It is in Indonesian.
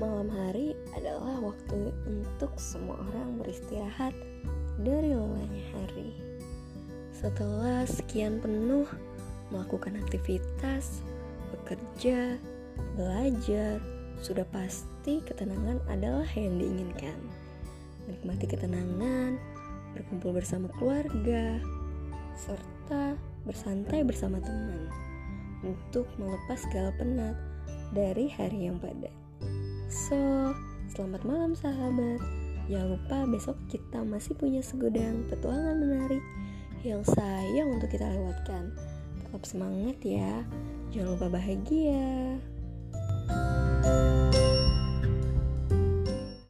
malam hari adalah waktu untuk semua orang beristirahat dari lelahnya hari. Setelah sekian penuh melakukan aktivitas, bekerja, belajar, sudah pasti ketenangan adalah yang diinginkan. Menikmati ketenangan, berkumpul bersama keluarga, serta bersantai bersama teman untuk melepas segala penat dari hari yang padat. So, selamat malam sahabat. Jangan lupa besok kita masih punya segudang petualangan menarik yang sayang untuk kita lewatkan. Tetap semangat ya. Jangan lupa bahagia.